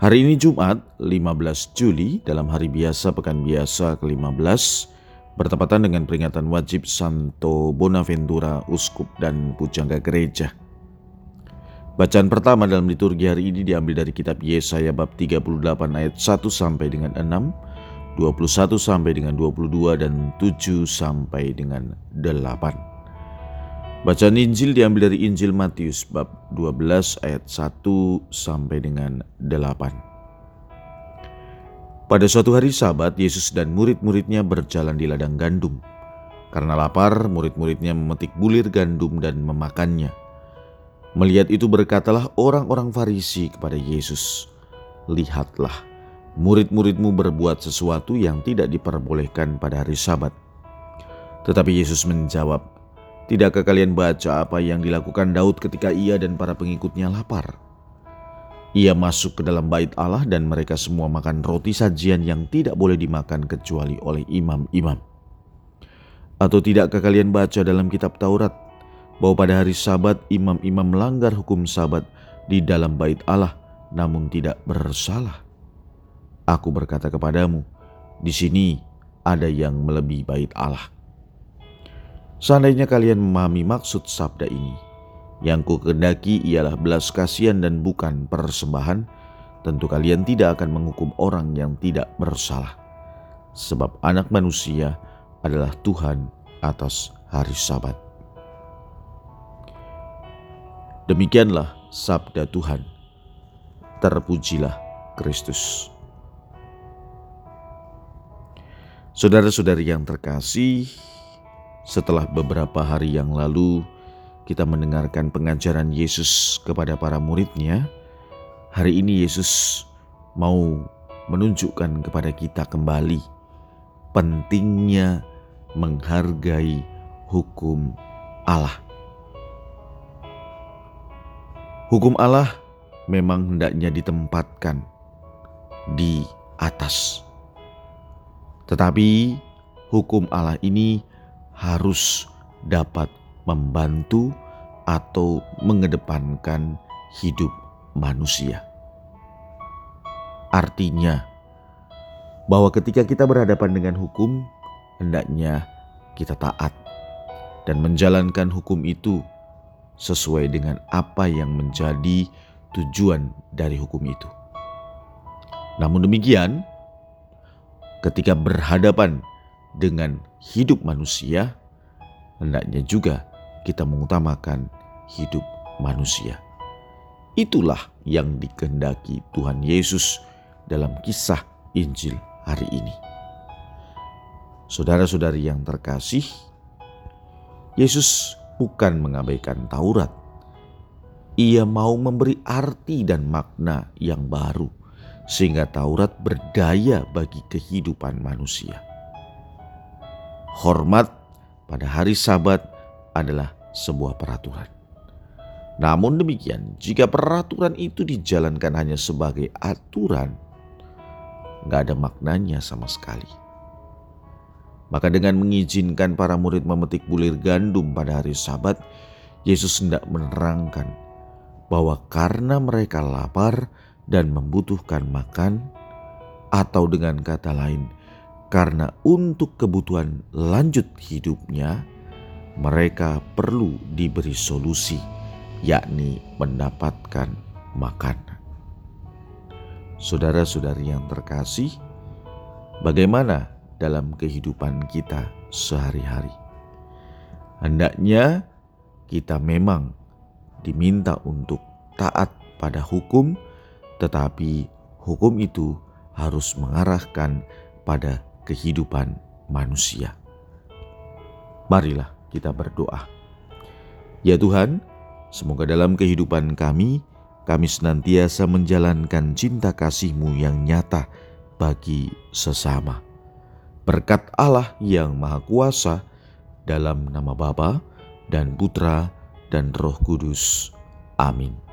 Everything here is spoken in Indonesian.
Hari ini Jumat 15 Juli dalam hari biasa pekan biasa ke-15 bertepatan dengan peringatan wajib Santo Bonaventura Uskup dan Pujangga Gereja. Bacaan pertama dalam liturgi hari ini diambil dari kitab Yesaya bab 38 ayat 1 sampai dengan 6, 21 sampai dengan 22 dan 7 sampai dengan 8. Bacaan Injil diambil dari Injil Matius bab 12 ayat 1 sampai dengan 8. Pada suatu hari sabat, Yesus dan murid-muridnya berjalan di ladang gandum. Karena lapar, murid-muridnya memetik bulir gandum dan memakannya. Melihat itu berkatalah orang-orang Farisi kepada Yesus, Lihatlah, murid-muridmu berbuat sesuatu yang tidak diperbolehkan pada hari sabat. Tetapi Yesus menjawab, Tidakkah kalian baca apa yang dilakukan Daud ketika ia dan para pengikutnya lapar? Ia masuk ke dalam bait Allah dan mereka semua makan roti sajian yang tidak boleh dimakan kecuali oleh imam-imam. Atau tidakkah kalian baca dalam kitab Taurat bahwa pada hari sabat imam-imam melanggar hukum sabat di dalam bait Allah namun tidak bersalah? Aku berkata kepadamu, di sini ada yang melebihi bait Allah. Seandainya kalian memahami maksud sabda ini, yang ku kendaki ialah belas kasihan dan bukan persembahan, tentu kalian tidak akan menghukum orang yang tidak bersalah. Sebab anak manusia adalah Tuhan atas hari sabat. Demikianlah sabda Tuhan. Terpujilah Kristus. Saudara-saudari yang terkasih, setelah beberapa hari yang lalu kita mendengarkan pengajaran Yesus kepada para muridnya, hari ini Yesus mau menunjukkan kepada kita kembali pentingnya menghargai hukum Allah. Hukum Allah memang hendaknya ditempatkan di atas. Tetapi hukum Allah ini harus dapat membantu atau mengedepankan hidup manusia. Artinya, bahwa ketika kita berhadapan dengan hukum, hendaknya kita taat dan menjalankan hukum itu sesuai dengan apa yang menjadi tujuan dari hukum itu. Namun demikian, ketika berhadapan dengan hidup manusia, hendaknya juga kita mengutamakan hidup manusia. Itulah yang dikehendaki Tuhan Yesus dalam kisah Injil hari ini. Saudara-saudari yang terkasih, Yesus bukan mengabaikan Taurat. Ia mau memberi arti dan makna yang baru, sehingga Taurat berdaya bagi kehidupan manusia hormat pada hari Sabat adalah sebuah peraturan. Namun demikian, jika peraturan itu dijalankan hanya sebagai aturan, nggak ada maknanya sama sekali. Maka dengan mengizinkan para murid memetik bulir gandum pada hari Sabat, Yesus hendak menerangkan bahwa karena mereka lapar dan membutuhkan makan, atau dengan kata lain, karena untuk kebutuhan lanjut hidupnya, mereka perlu diberi solusi, yakni mendapatkan makanan. Saudara-saudari yang terkasih, bagaimana dalam kehidupan kita sehari-hari? Hendaknya kita memang diminta untuk taat pada hukum, tetapi hukum itu harus mengarahkan pada kehidupan manusia. Marilah kita berdoa. Ya Tuhan, semoga dalam kehidupan kami, kami senantiasa menjalankan cinta kasih-Mu yang nyata bagi sesama. Berkat Allah yang Maha Kuasa, dalam nama Bapa dan Putra dan Roh Kudus. Amin.